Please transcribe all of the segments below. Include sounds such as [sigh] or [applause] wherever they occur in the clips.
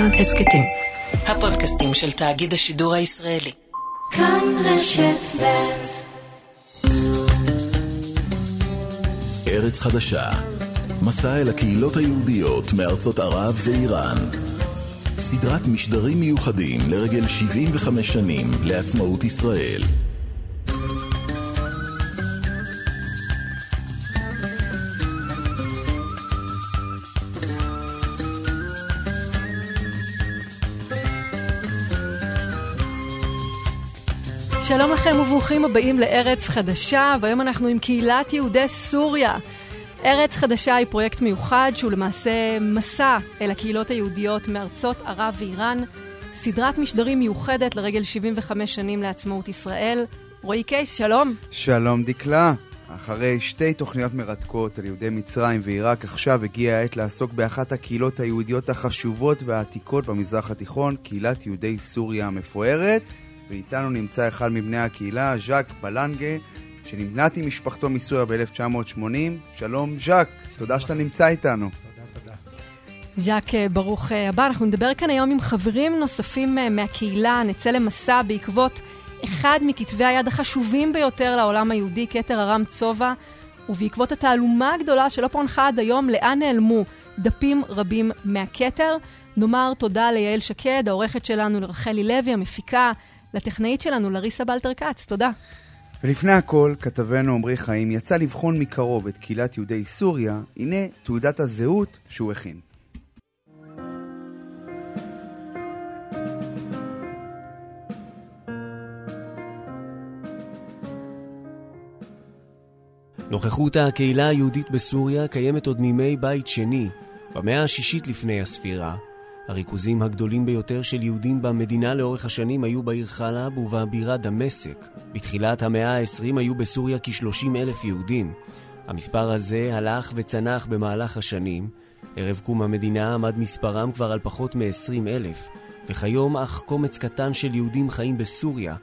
כאן הסכתים. הפודקאסטים של תאגיד השידור הישראלי. כאן רשת ב' ארץ חדשה, מסע אל הקהילות היהודיות מארצות ערב ואיראן. סדרת משדרים מיוחדים לרגל 75 שנים לעצמאות ישראל. שלום לכם וברוכים הבאים לארץ חדשה, והיום אנחנו עם קהילת יהודי סוריה. ארץ חדשה היא פרויקט מיוחד שהוא למעשה מסע אל הקהילות היהודיות מארצות ערב ואיראן, סדרת משדרים מיוחדת לרגל 75 שנים לעצמאות ישראל. רועי קייס, שלום. שלום דקלה. אחרי שתי תוכניות מרתקות על יהודי מצרים ועיראק, עכשיו הגיעה העת לעסוק באחת הקהילות היהודיות החשובות והעתיקות במזרח התיכון, קהילת יהודי סוריה המפוארת. ואיתנו נמצא אחד מבני הקהילה, ז'אק בלנגה, שנמנת עם משפחתו מסוריה ב-1980. שלום ז'אק, תודה שאתה נמצא איתנו. ז'אק, אה, ברוך אה, הבא. אנחנו נדבר כאן היום עם חברים נוספים אה, מהקהילה, נצא למסע בעקבות אחד מכתבי היד החשובים ביותר לעולם היהודי, כתר ארם צובע, ובעקבות התעלומה הגדולה שלא פוענחה עד היום, לאן נעלמו דפים רבים מהכתר. נאמר תודה ליעל שקד, העורכת שלנו, לרחלי לוי, המפיקה, לטכנאית שלנו, לריסה בלטר כץ. תודה. ולפני הכל, כתבנו עמרי חיים יצא לבחון מקרוב את קהילת יהודי סוריה, הנה תעודת הזהות שהוא הכין. נוכחות הקהילה היהודית בסוריה קיימת עוד מימי בית שני, במאה השישית לפני הספירה, הריכוזים הגדולים ביותר של יהודים במדינה לאורך השנים היו בעיר חלב ובבירה דמשק. בתחילת המאה ה-20 היו בסוריה כ-30 אלף יהודים. המספר הזה הלך וצנח במהלך השנים. ערב קום המדינה עמד מספרם כבר על פחות מ-20 אלף, וכיום אך קומץ קטן של יהודים חיים בסוריה,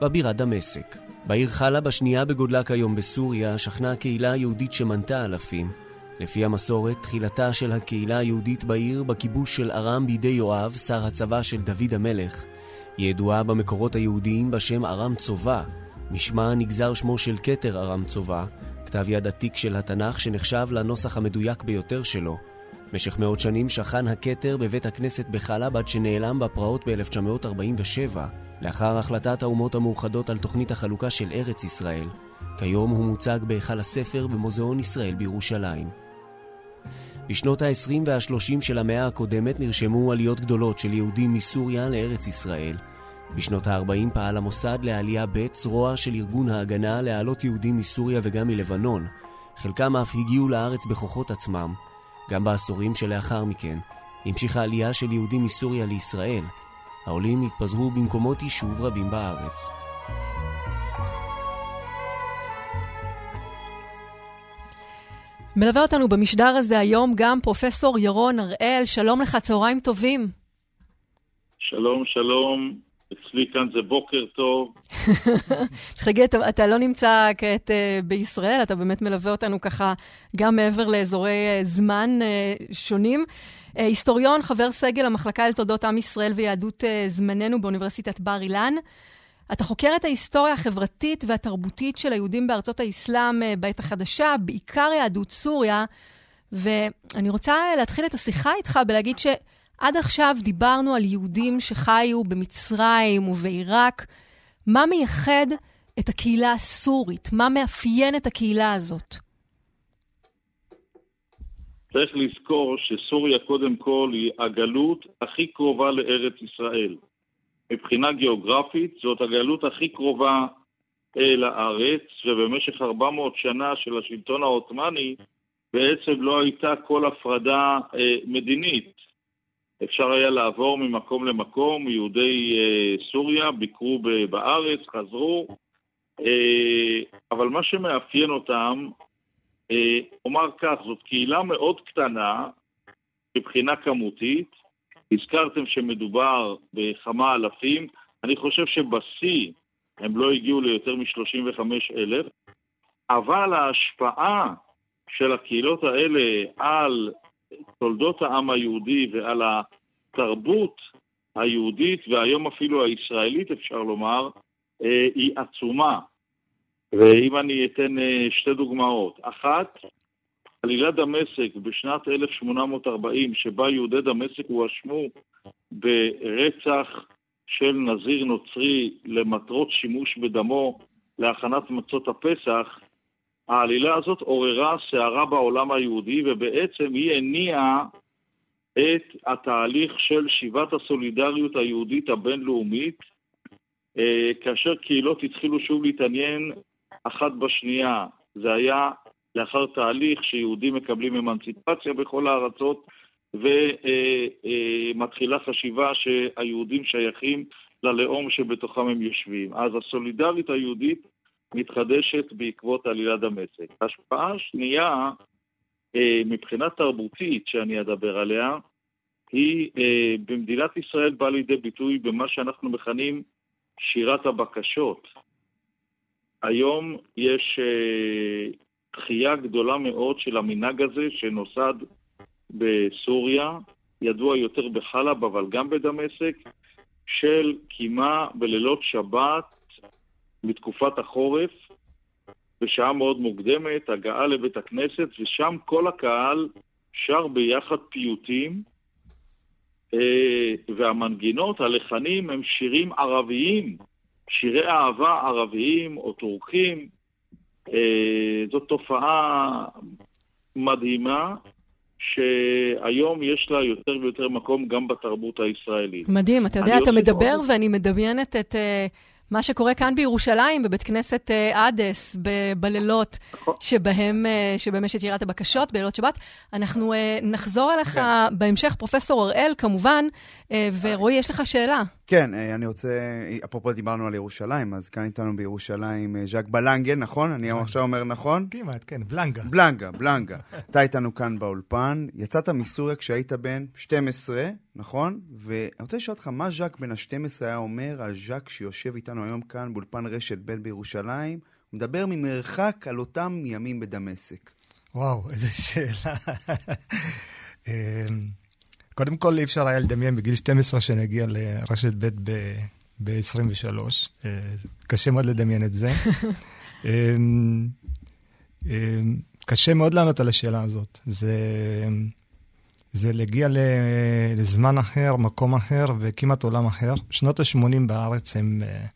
בבירה דמשק. בעיר חלב השנייה בגודלה כיום בסוריה שכנה קהילה יהודית שמנתה אלפים. לפי המסורת, תחילתה של הקהילה היהודית בעיר בכיבוש של ארם בידי יואב, שר הצבא של דוד המלך. היא ידועה במקורות היהודיים בשם ארם צובא, משמע נגזר שמו של כתר ארם צובא, כתב יד עתיק של התנ"ך שנחשב לנוסח המדויק ביותר שלו. במשך מאות שנים שכן הכתר בבית הכנסת בחלב עד שנעלם בפרעות ב-1947, לאחר החלטת האומות המאוחדות על תוכנית החלוקה של ארץ ישראל. כיום הוא מוצג בהיכל הספר במוזיאון ישראל בירושלים. בשנות ה-20 וה-30 של המאה הקודמת נרשמו עליות גדולות של יהודים מסוריה לארץ ישראל. בשנות ה-40 פעל המוסד לעלייה ב' זרוע של ארגון ההגנה להעלות יהודים מסוריה וגם מלבנון. חלקם אף הגיעו לארץ בכוחות עצמם. גם בעשורים שלאחר מכן המשיכה עלייה של יהודים מסוריה לישראל. העולים התפזרו במקומות יישוב רבים בארץ. מלווה אותנו במשדר הזה היום גם פרופסור ירון הראל. שלום לך, צהריים טובים. שלום, שלום. אצלי כאן זה בוקר טוב. [laughs] צריך להגיד, אתה, אתה לא נמצא כעת uh, בישראל, אתה באמת מלווה אותנו ככה גם מעבר לאזורי uh, זמן uh, שונים. Uh, היסטוריון, חבר סגל המחלקה לתולדות עם ישראל ויהדות uh, זמננו באוניברסיטת בר אילן. אתה חוקר את ההיסטוריה החברתית והתרבותית של היהודים בארצות האסלאם אה, בעת החדשה, בעיקר יהדות סוריה, ואני רוצה להתחיל את השיחה איתך בלהגיד שעד עכשיו דיברנו על יהודים שחיו במצרים ובעיראק. מה מייחד את הקהילה הסורית? מה מאפיין את הקהילה הזאת? צריך לזכור שסוריה קודם כל היא הגלות הכי קרובה לארץ ישראל. מבחינה גיאוגרפית זאת הגלות הכי קרובה אל הארץ, ובמשך 400 שנה של השלטון העות'מאני בעצם לא הייתה כל הפרדה אה, מדינית. אפשר היה לעבור ממקום למקום, יהודי אה, סוריה ביקרו בארץ, חזרו, אה, אבל מה שמאפיין אותם, אה, אומר כך, זאת קהילה מאוד קטנה מבחינה כמותית, הזכרתם שמדובר בכמה אלפים, אני חושב שבשיא הם לא הגיעו ליותר מ-35 אלף, אבל ההשפעה של הקהילות האלה על תולדות העם היהודי ועל התרבות היהודית והיום אפילו הישראלית, אפשר לומר, אה, היא עצומה. ואם אני אתן אה, שתי דוגמאות. אחת, עלילת דמשק בשנת 1840, שבה יהודי דמשק הואשמו ברצח של נזיר נוצרי למטרות שימוש בדמו להכנת מצות הפסח, העלילה הזאת עוררה סערה בעולם היהודי, ובעצם היא הניעה את התהליך של שיבת הסולידריות היהודית הבינלאומית, אה, כאשר קהילות התחילו שוב להתעניין אחת בשנייה. זה היה לאחר תהליך שיהודים מקבלים אמנציפציה בכל הארצות, ומתחילה חשיבה שהיהודים שייכים ללאום שבתוכם הם יושבים. אז הסולידריות היהודית מתחדשת בעקבות עלילת דמשק. השפעה שנייה, אה, מבחינה תרבותית שאני אדבר עליה, היא אה, במדינת ישראל באה לידי ביטוי במה שאנחנו מכנים שירת הבקשות. היום יש אה, דחייה גדולה מאוד של המנהג הזה שנוסד בסוריה, ידוע יותר בחלב אבל גם בדמשק, של קימה בלילות שבת בתקופת החורף, בשעה מאוד מוקדמת, הגעה לבית הכנסת, ושם כל הקהל שר ביחד פיוטים, אה, והמנגינות, הלחנים, הם שירים ערביים, שירי אהבה ערביים או טורקים. אה, זאת תופעה מדהימה, שהיום יש לה יותר ויותר מקום גם בתרבות הישראלית. מדהים, אתה יודע, אתה מדבר עוד... ואני מדמיינת את... Uh... מה שקורה כאן בירושלים, בבית כנסת אדס, ב- בלילות נכון. שבהם, שבהם יש את יראת הבקשות, בלילות שבת. אנחנו נחזור אליך כן. בהמשך, פרופ' הראל, כמובן, ורועי, יש לך שאלה. כן, אני רוצה, אפרופו דיברנו על ירושלים, אז כאן איתנו בירושלים ז'אק בלנגה, נכון? אני עכשיו אומר נכון? כמעט, כן, בלנגה. בלנגה, בלנגה. אתה איתנו כאן באולפן, יצאת מסוריה כשהיית בן 12, נכון? ואני רוצה לשאול אותך, מה ז'אק בן ה-12 היה אומר על ז'אק שיושב איתנו היום כאן באולפן רשת ב' בירושלים? הוא מדבר ממרחק על אותם ימים בדמשק. וואו, איזה שאלה. [laughs] קודם כל, אי אפשר היה לדמיין בגיל 12 שנגיע לרשת ב' ב-23. אה, קשה מאוד לדמיין את זה. [laughs] אמ, אמ, קשה מאוד לענות על השאלה הזאת. זה, זה להגיע לזמן אחר, מקום אחר וכמעט עולם אחר. שנות ה-80 בארץ הם, אה,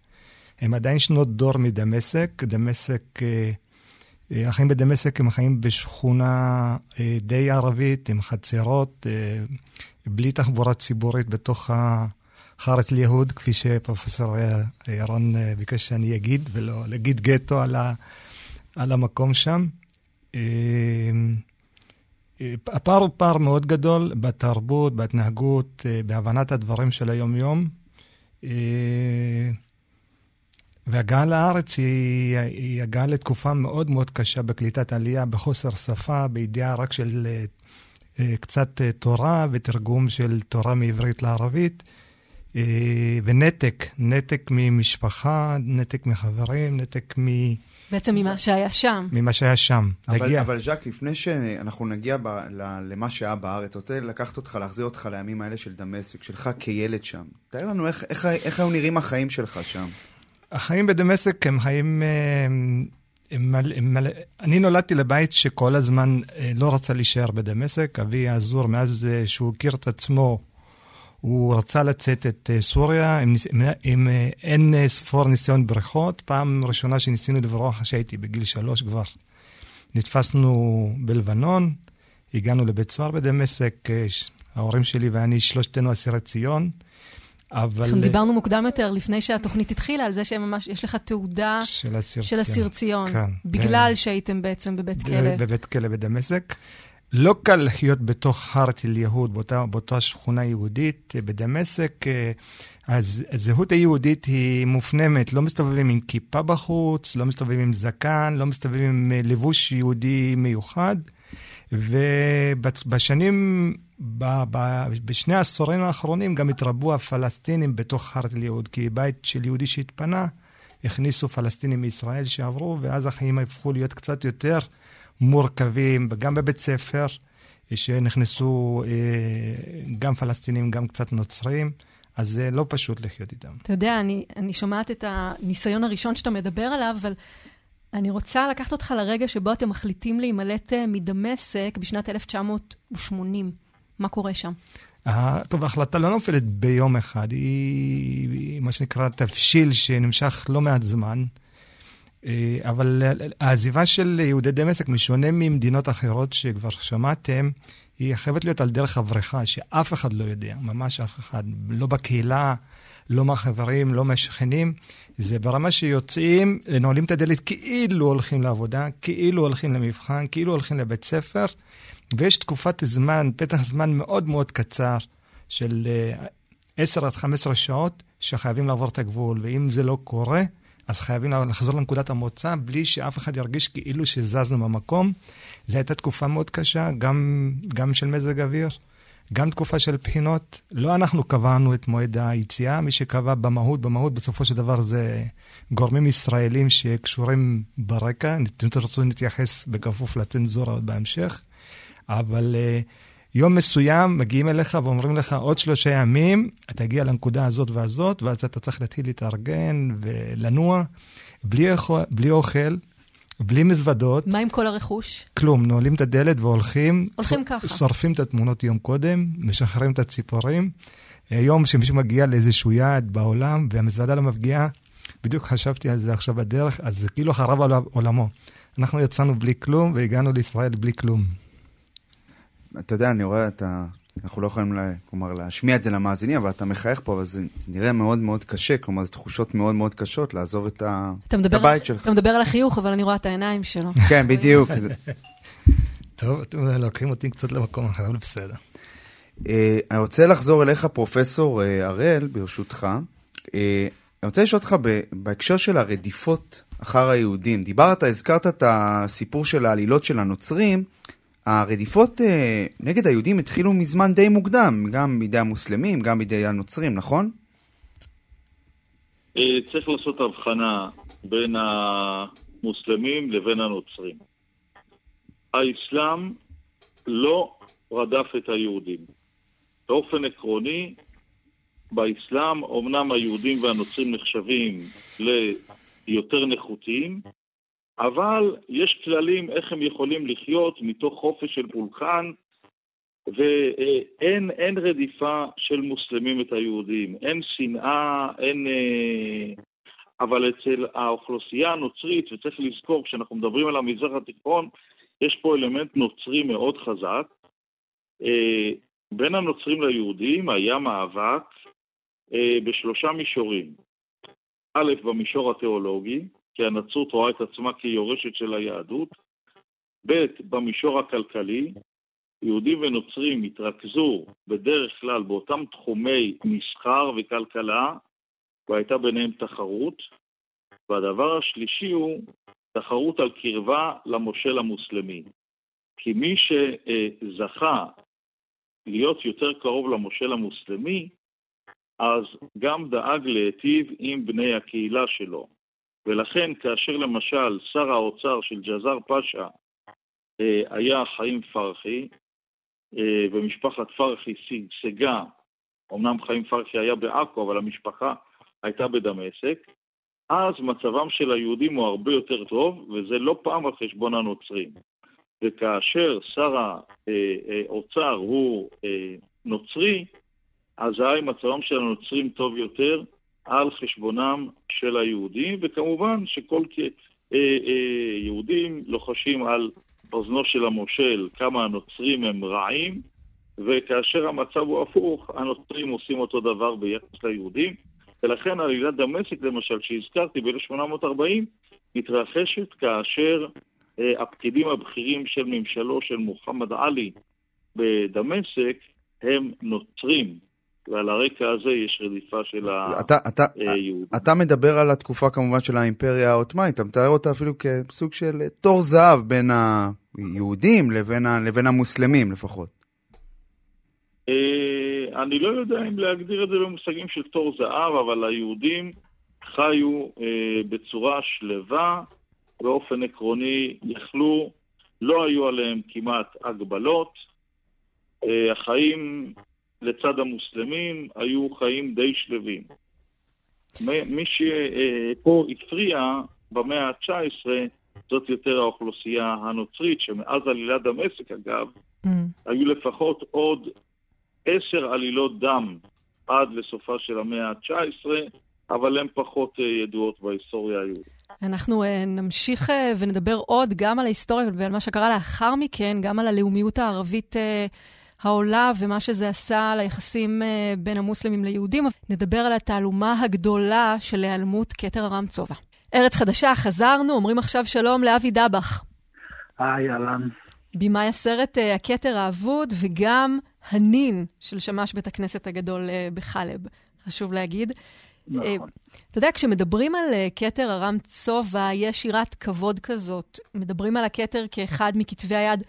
הם עדיין שנות דור מדמשק. דמשק, אה, החיים בדמשק הם חיים בשכונה די ערבית, עם חצרות, בלי תחבורה ציבורית בתוך חארת אל-יהוד, כפי שפרופסור ירון ביקש שאני אגיד, ולא להגיד גטו על, ה, על המקום שם. הפער הוא פער מאוד גדול בתרבות, בהתנהגות, בהבנת הדברים של היום-יום. והגעה לארץ היא, היא הגעה לתקופה מאוד מאוד קשה בקליטת עלייה, בחוסר שפה, בידיעה רק של אה, קצת אה, תורה ותרגום של תורה מעברית לערבית, אה, ונתק, נתק ממשפחה, נתק מחברים, נתק מ... בעצם ממה שהיה שם. ממה שהיה שם. אבל, להגיע... אבל ז'אק, לפני שאנחנו נגיע ב, ל, למה שהיה בארץ, רוצה לקחת אותך, להחזיר אותך לימים האלה של דמשק, שלך כילד שם. תאר לנו איך, איך, איך היו נראים החיים שלך שם. החיים בדמשק הם חיים מלא, מלא, אני נולדתי לבית שכל הזמן אה, לא רצה להישאר בדמשק. אבי האזור, מאז אה, שהוא הכיר את עצמו, הוא רצה לצאת את אה, סוריה עם, עם, עם אין ספור ניסיון בריכות. פעם ראשונה שניסינו לברוח, כשהייתי בגיל שלוש כבר. נתפסנו בלבנון, הגענו לבית סוהר בדמשק, ההורים שלי ואני, שלושתנו אסירי ציון. אבל... אנחנו דיברנו מוקדם יותר, לפני שהתוכנית התחילה, על זה שממש, יש לך תעודה של אסיר של אסיר ציון. כן. בגלל כן. שהייתם בעצם בבית כלא. בבית כלא בדמשק. לא קל לחיות בתוך הרת אל-יהוד, באותה, באותה שכונה יהודית אה, בדמשק. אה, אז הזהות היהודית היא מופנמת, לא מסתובבים עם כיפה בחוץ, לא מסתובבים עם זקן, לא מסתובבים עם אה, לבוש יהודי מיוחד. ובשנים ב, ב, בשני העשורים האחרונים גם התרבו הפלסטינים בתוך חרת אל-יהוד, כי בית של יהודי שהתפנה, הכניסו פלסטינים מישראל שעברו, ואז החיים הפכו להיות קצת יותר מורכבים, גם בבית ספר. שנכנסו גם פלסטינים, גם קצת נוצרים. אז זה לא פשוט לחיות איתם. אתה יודע, אני, אני שומעת את הניסיון הראשון שאתה מדבר עליו, אבל אני רוצה לקחת אותך לרגע שבו אתם מחליטים להימלט מדמשק בשנת 1980. מה קורה שם? טוב, ההחלטה לא נופלת ביום אחד, היא, מה שנקרא תבשיל שנמשך לא מעט זמן. אה, אבל העזיבה של יהודי דמשק, משונה ממדינות אחרות שכבר שמעתם, היא חייבת להיות על דרך הברכה, שאף אחד לא יודע, ממש אף אחד. לא בקהילה, לא מהחברים, לא מהשכנים. זה ברמה שיוצאים, נועלים את הדלת כאילו הולכים לעבודה, כאילו הולכים למבחן, כאילו הולכים לבית ספר, ויש תקופת זמן, פתח זמן מאוד מאוד קצר של 10 אה, עד 15 שעות שחייבים לעבור את הגבול, ואם זה לא קורה, אז חייבים לחזור לנקודת המוצא בלי שאף אחד ירגיש כאילו שזזנו במקום. זו הייתה תקופה מאוד קשה, גם, גם של מזג אוויר, גם תקופה של בחינות. לא אנחנו קבענו את מועד היציאה, מי שקבע במהות, במהות בסופו של דבר זה גורמים ישראלים שקשורים ברקע. אם תרצו נתייחס בכפוף לצנזורה עוד בהמשך. אבל uh, יום מסוים מגיעים אליך ואומרים לך, עוד שלושה ימים, אתה תגיע לנקודה הזאת והזאת, ואז אתה צריך להתחיל להתארגן ולנוע, בלי, בלי אוכל, בלי מזוודות. מה עם כל הרכוש? כלום, נועלים את הדלת והולכים. הולכים ככה. שורפים את התמונות יום קודם, משחררים את הציפורים. יום שמישהו מגיע לאיזשהו יעד בעולם, והמזוודה לא מפגיעה, בדיוק חשבתי על זה עכשיו בדרך, אז זה כאילו חרב על עולמו. אנחנו יצאנו בלי כלום, והגענו לישראל בלי כלום. אתה יודע, אני רואה, אתה... אנחנו לא יכולים, לה, כלומר, להשמיע את זה למאזינים, אבל אתה מחייך פה, אבל זה, זה נראה מאוד מאוד קשה, כלומר, זה תחושות מאוד מאוד קשות לעזוב את, ה, את הבית שלך. אתה מדבר על החיוך, אבל אני רואה את העיניים שלו. כן, בדיוק. [laughs] טוב, אתם לוקחים אותי קצת למקום אחר, אבל בסדר. Uh, אני רוצה לחזור אליך, פרופסור uh, הראל, ברשותך. Uh, אני רוצה לשאול אותך בהקשר של הרדיפות אחר היהודים. דיברת, הזכרת את הסיפור של העלילות של הנוצרים. הרדיפות אה, נגד היהודים התחילו מזמן די מוקדם, גם בידי המוסלמים, גם בידי הנוצרים, נכון? אה, צריך לעשות הבחנה בין המוסלמים לבין הנוצרים. האסלאם לא רדף את היהודים. באופן עקרוני, באסלאם אמנם היהודים והנוצרים נחשבים ליותר נחותים, אבל יש כללים איך הם יכולים לחיות מתוך חופש של פולחן, ואין אין רדיפה של מוסלמים את היהודים, אין שנאה, אין... אה, אבל אצל האוכלוסייה הנוצרית, וצריך לזכור, כשאנחנו מדברים על המזרח התיכון, יש פה אלמנט נוצרי מאוד חזק. אה, בין הנוצרים ליהודים היה מאבק אה, בשלושה מישורים. א', במישור התיאולוגי, כי הנצרות רואה את עצמה כיורשת של היהדות. ב', במישור הכלכלי, יהודים ונוצרים התרכזו בדרך כלל באותם תחומי מסחר וכלכלה, והייתה ביניהם תחרות. והדבר השלישי הוא תחרות על קרבה למושל המוסלמי. כי מי שזכה להיות יותר קרוב למושל המוסלמי, אז גם דאג להיטיב עם בני הקהילה שלו. ולכן כאשר למשל שר האוצר של ג'זר פאשה אה, היה חיים פרחי, אה, ומשפחת פרחי שגשגה, אמנם חיים פרחי היה בעכו, אבל המשפחה הייתה בדמשק, אז מצבם של היהודים הוא הרבה יותר טוב, וזה לא פעם על חשבון הנוצרים. וכאשר שר האוצר הוא אה, נוצרי, אזי מצבם של הנוצרים טוב יותר, על חשבונם של היהודים, וכמובן שכל אה, אה, יהודים לוחשים על אוזנו של המושל כמה הנוצרים הם רעים, וכאשר המצב הוא הפוך, הנוצרים עושים אותו דבר ביחס ליהודים, ולכן עלילת דמשק, למשל, שהזכרתי ב-1840, מתרחשת כאשר אה, הפקידים הבכירים של ממשלו של מוחמד עלי בדמשק הם נוצרים, ועל הרקע הזה יש רדיפה של היהודים. אתה מדבר על התקופה כמובן של האימפריה העות'מאנית, אתה מתאר אותה אפילו כסוג של תור זהב בין היהודים לבין, ה, לבין המוסלמים לפחות. אה, אני לא יודע אם להגדיר את זה במושגים של תור זהב, אבל היהודים חיו אה, בצורה שלווה, באופן עקרוני יכלו, לא היו עליהם כמעט הגבלות, החיים לצד המוסלמים היו חיים די שלווים. מי שפה הפריע במאה ה-19 זאת יותר האוכלוסייה הנוצרית, שמאז עלילת דמשק אגב, mm. היו לפחות עוד עשר עלילות דם עד לסופה של המאה ה-19, אבל הן פחות אה, ידועות בהיסטוריה היהודית. אנחנו uh, נמשיך uh, ונדבר עוד גם על ההיסטוריה ועל מה שקרה לאחר מכן, גם על הלאומיות הערבית העולה ומה שזה עשה ליחסים uh, בין המוסלמים ליהודים. נדבר על התעלומה הגדולה של היעלמות כתר ארם צובע. ארץ חדשה, חזרנו, אומרים עכשיו שלום לאבי דבח. היי, אהלן. במאי הסרט uh, הכתר האבוד וגם הנין של שמש בית הכנסת הגדול uh, בחלב, חשוב להגיד. נכון. אה, אתה יודע, כשמדברים על אה, כתר ארם צובע, יש שירת כבוד כזאת. מדברים על הכתר כאחד מכתבי היד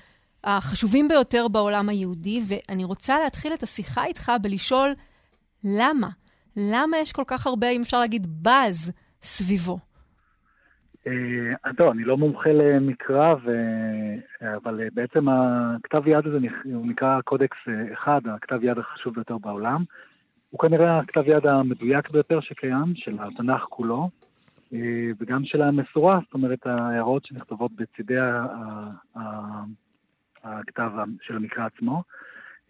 החשובים ביותר בעולם היהודי, ואני רוצה להתחיל את השיחה איתך בלשאול למה? למה יש כל כך הרבה, אם אפשר להגיד, באז סביבו? אה, טוב, אני לא מומחה למקרא. אבל בעצם הכתב יד הזה הוא נקרא קודקס אחד, הכתב יד החשוב ביותר בעולם. הוא כנראה הכתב יד המדויק ביותר שקיים, של התנ"ך כולו, אה, וגם של המסורה, זאת אומרת, ההערות שנכתבות בצידי הכתב של המקרא עצמו.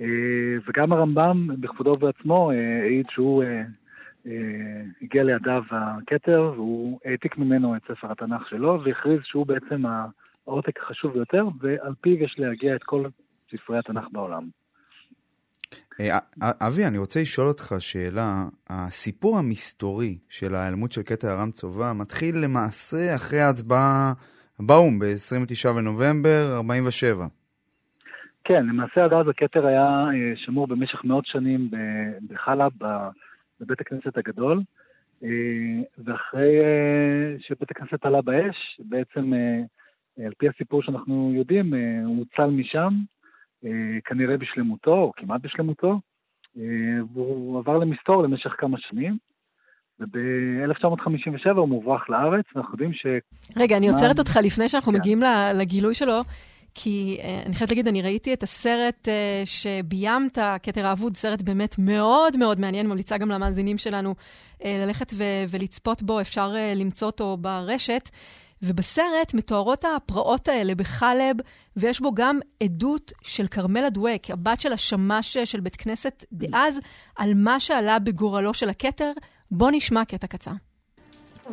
אה, וגם הרמב"ם בכבודו ובעצמו אה, העיד שהוא הגיע לידיו הכתר, והוא העתיק ממנו את ספר התנ"ך שלו, והכריז שהוא בעצם העותק החשוב ביותר, ועל פיו יש להגיע את כל ספרי התנ"ך בעולם. אה, אבי, אני רוצה לשאול אותך שאלה. הסיפור המסתורי של ההיעלמות של קטע ארם צובע מתחיל למעשה אחרי ההצבעה באו"ם ב-29 בנובמבר 47. כן, למעשה עד אז הכתר היה אה, שמור במשך מאות שנים בחלב, בבית הכנסת הגדול, אה, ואחרי שבית הכנסת עלה באש, בעצם על פי הסיפור שאנחנו יודעים, הוא הוצל משם, אה, כנראה בשלמותו, או כמעט בשלמותו, אה, והוא עבר למסתור למשך כמה שנים. וב-1957 הוא מוברח לארץ, ואנחנו יודעים ש... רגע, אני עוצרת אותך לפני שאנחנו כן. מגיעים לגילוי שלו, כי uh, אני חייבת להגיד, אני ראיתי את הסרט uh, שביימת, כתר האבוד, סרט באמת מאוד מאוד מעניין, ממליצה גם למאזינים שלנו uh, ללכת ו- ולצפות בו, אפשר למצוא אותו ברשת. ובסרט מתוארות הפרעות האלה בחלב, ויש בו גם עדות של כרמלה דואק, הבת של השמש של בית כנסת דאז, על מה שעלה בגורלו של הכתר. בוא נשמע קטע קצר.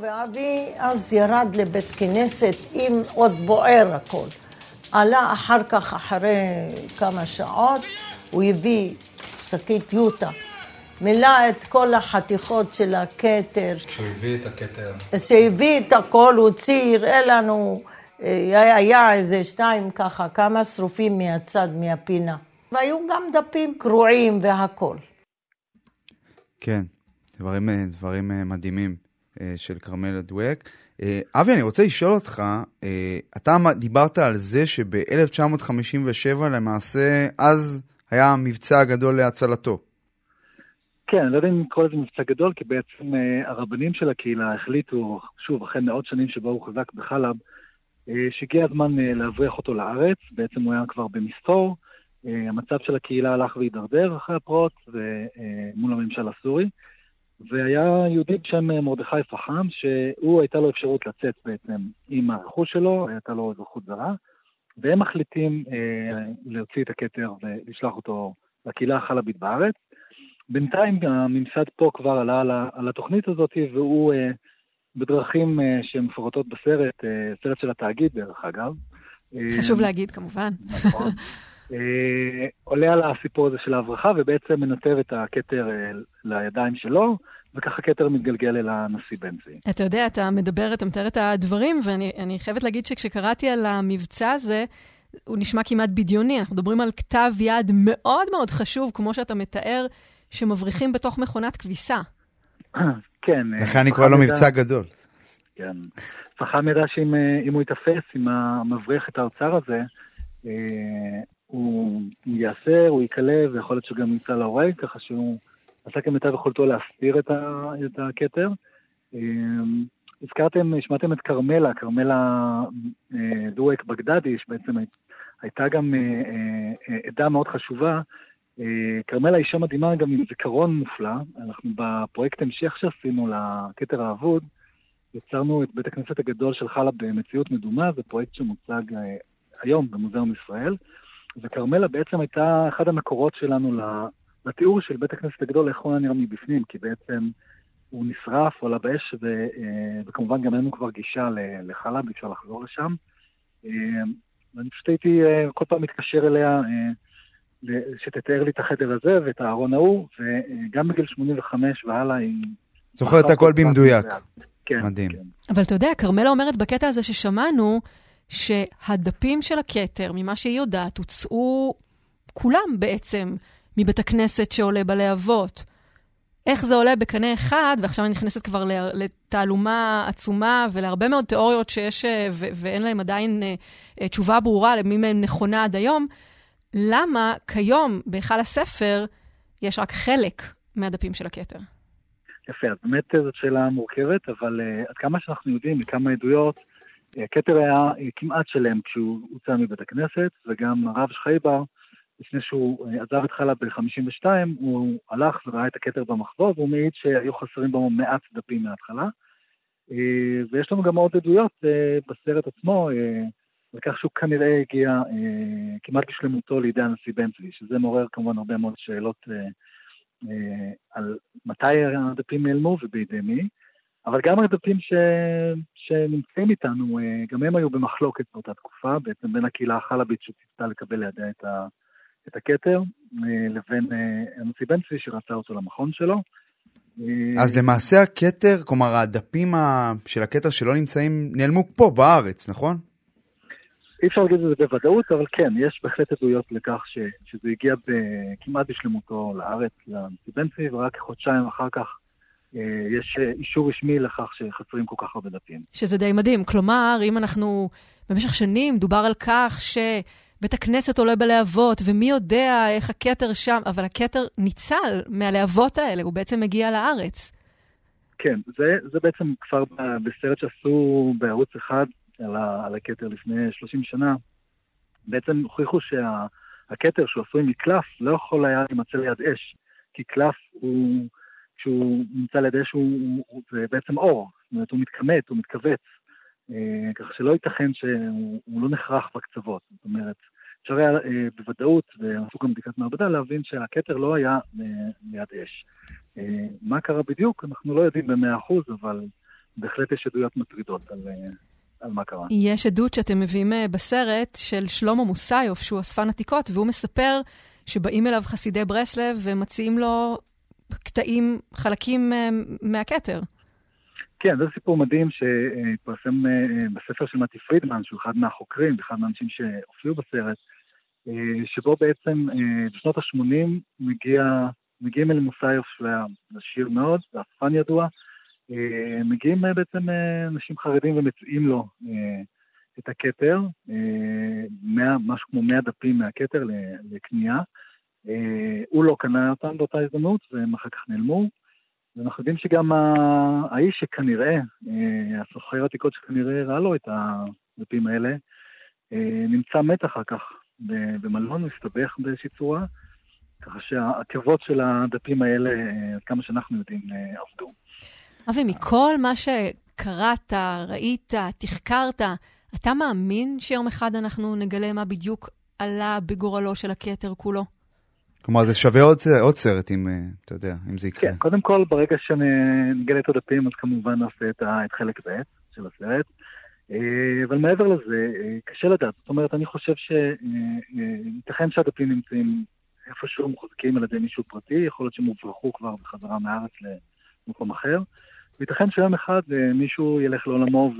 ואבי אז ירד לבית כנסת עם עוד בוער הכל. עלה אחר כך, אחרי כמה שעות, הוא הביא שקית יוטה. מילא את כל החתיכות של הכתר. כשהוא הביא את הכתר. כשהביא את הכל, הוא הוציא, הראה לנו, אה, היה איזה שתיים ככה, כמה שרופים מהצד, מהפינה. והיו גם דפים קרועים והכול. כן, דברים, אה, דברים אה, מדהימים של כרמל דואק. אבי, אני רוצה לשאול אותך, אתה דיברת על זה שב-1957 למעשה, אז היה המבצע הגדול להצלתו. כן, אני לא יודע אם לקרוא לזה מבצע גדול, כי בעצם uh, הרבנים של הקהילה החליטו, שוב, אחרי מאות שנים שבו הוא חזק בחלב, שהגיע הזמן להבריח אותו לארץ, בעצם הוא היה כבר במסתור. המצב של הקהילה הלך והידרדר אחרי הפרעות מול הממשל הסורי, והיה יהודי בשם מרדכי פחם, שהוא הייתה לו אפשרות לצאת בעצם עם הרכוש שלו, הייתה לו אזרחות זרה, והם מחליטים uh, להוציא את הכתר ולשלוח אותו לקהילה החלבית בארץ. בינתיים הממסד פה כבר עלה על התוכנית הזאת, והוא אה, בדרכים אה, שמפורטות בסרט, אה, סרט של התאגיד דרך אגב. חשוב להגיד כמובן. נכון. [laughs] עולה על הסיפור הזה של ההברחה, ובעצם מנתב את הכתר לידיים שלו, וככה כתר מתגלגל אל הנשיא בנצי. אתה יודע, אתה מדבר, אתה מתאר את הדברים, ואני חייבת להגיד שכשקראתי על המבצע הזה, הוא נשמע כמעט בדיוני. אנחנו מדברים על כתב יד מאוד מאוד חשוב, כמו שאתה מתאר, שמבריחים בתוך מכונת כביסה. [clears throat] כן. לכן אני קורא לו מבצע גדול. כן. חכם ידע שאם אה, הוא יתפס, אם המבריח את האוצר הזה, אה, הוא ייאסר, הוא ייקלע, ויכול להיות שגם ימצא להורג, ככה שהוא עשה כמיטב יכולתו להסתיר את הכתר. אה, הזכרתם, שמעתם את כרמלה, כרמלה דואק בגדדי, שבעצם הייתה גם עדה מאוד חשובה. כרמלה אישה מדהימה גם עם זיכרון מופלא. אנחנו בפרויקט המשך שעשינו לכתר האבוד, יצרנו את בית הכנסת הגדול של חלב במציאות מדומה, זה פרויקט שמוצג היום במוזיאום ישראל. וכרמלה בעצם הייתה אחד המקורות שלנו לתיאור של בית הכנסת הגדול, איך הוא היה נראה מבפנים, כי בעצם הוא נשרף, הוא עלה באש, ו, אה, וכמובן גם אין לנו כבר גישה לחלב, אפשר לחזור לשם. אה, ואני פשוט הייתי אה, כל פעם מתקשר אליה שתתאר לי את החדר הזה ואת הארון ההוא, וגם בגיל 85 והלאה היא... זוכרת הכל במדויק. כן. מדהים. כן. אבל אתה יודע, כרמלה אומרת בקטע הזה ששמענו, שהדפים של הכתר, ממה שהיא יודעת, הוצאו כולם בעצם מבית הכנסת שעולה בלהבות. איך זה עולה בקנה אחד, ועכשיו אני נכנסת כבר לתעלומה עצומה ולהרבה מאוד תיאוריות שיש, אה, ו- ואין להם עדיין uh, תשובה ברורה למי מהן נכונה עד היום, למה כיום בהיכל הספר יש רק חלק מהדפים של הכתר? יפה, אז באמת זאת שאלה מורכבת, אבל uh, עד כמה שאנחנו יודעים מכמה עדויות, הכתר היה כמעט שלם כשהוא הוצא מבית הכנסת, וגם הרב שחייבר, לפני שהוא עזב את חלב ב-52, הוא הלך וראה את הכתר במחזור, והוא מעיד שהיו חסרים בו מעט דפים מההתחלה. ויש לנו גם עוד עדויות בסרט עצמו, על כך שהוא כנראה הגיע כמעט בשלמותו לידי הנשיא בן צבי, שזה מעורר כמובן הרבה מאוד שאלות על מתי הדפים נעלמו ובידי מי. אבל גם הדפים ש... שנמצאים איתנו, אה, גם הם היו במחלוקת באותה תקופה, בעצם בין הקהילה החלבית שציפתה לקבל לידיה את, ה... את הכתר, אה, לבין אה, הנשיא בן צבי שרצה אותו למכון שלו. אז למעשה הכתר, כלומר הדפים של הכתר שלא נמצאים, נעלמו פה בארץ, נכון? אי אפשר להגיד את זה בוודאות, אבל כן, יש בהחלט עדויות לכך ש, שזה הגיע כמעט בשלמותו לארץ, לנשיא בן צבי, ורק חודשיים אחר כך אה, יש אה, אישור רשמי לכך שחסרים כל כך הרבה דפים. שזה די מדהים. כלומר, אם אנחנו, במשך שנים דובר על כך שבית הכנסת עולה בלהבות, ומי יודע איך הכתר שם, אבל הכתר ניצל מהלהבות האלה, הוא בעצם מגיע לארץ. כן, זה, זה בעצם כבר בסרט שעשו בערוץ אחד על, על הכתר לפני 30 שנה, בעצם הוכיחו שהכתר שהוא עשוי מקלף לא יכול היה להימצא ליד אש, כי קלף הוא... כשהוא נמצא ליד אש הוא, הוא, זה בעצם אור, זאת אומרת הוא מתכמת, הוא מתכווץ, אה, כך שלא ייתכן שהוא לא נחרך בקצוות, זאת אומרת, אפשר היה אה, בוודאות, ועשו גם בדיקת מעבדה, להבין שהכתר לא היה אה, ליד אש. מה קרה בדיוק, אנחנו לא יודעים במאה אחוז, אבל בהחלט יש עדויות מטרידות על... על מה קרה. יש עדות שאתם מביאים בסרט של שלמה מוסיוף, שהוא אספן עתיקות, והוא מספר שבאים אליו חסידי ברסלב ומציעים לו קטעים, חלקים אה, מהכתר. כן, זה סיפור מדהים שהתפרסם אה, בספר של מתי פרידמן, שהוא אחד מהחוקרים, אחד מהאנשים שהופיעו בסרט, אה, שבו בעצם בשנות ה-80 מגיע, מגיעים אל מוסיוף, שהוא היה עשיר מאוד, ואספן ידוע, מגיעים בעצם אנשים חרדים ומציעים לו את הכתר, משהו כמו 100 דפים מהכתר לקנייה. אה, הוא לא קנה אותם באותה הזדמנות, והם אחר כך נעלמו. ואנחנו יודעים שגם האיש שכנראה, אה, הסוחר עתיקות שכנראה ראה לו את הדפים האלה, אה, נמצא מת אחר כך במלון, הוא הסתבך באיזושהי צורה, ככה שהעקבות של הדפים האלה, עד כמה שאנחנו יודעים, עבדו. אבי, מכל מה שקראת, ראית, תחקרת, אתה מאמין שיום אחד אנחנו נגלה מה בדיוק עלה בגורלו של הכתר כולו? כלומר, זה שווה עוד, עוד סרט, אם, אה, אתה יודע, אם זה יקרה. כן, קודם כל, ברגע שנגלה את הדפים, אז כמובן נעשה את, את חלק ב' של הסרט. אה, אבל מעבר לזה, אה, קשה לדעת. זאת אומרת, אני חושב שייתכן שהדפים נמצאים איפשהו מוחזקים על ידי מישהו פרטי, יכול להיות שהם הוברחו כבר בחזרה מהארץ למקום אחר. וייתכן שיום אחד מישהו ילך לעולמו,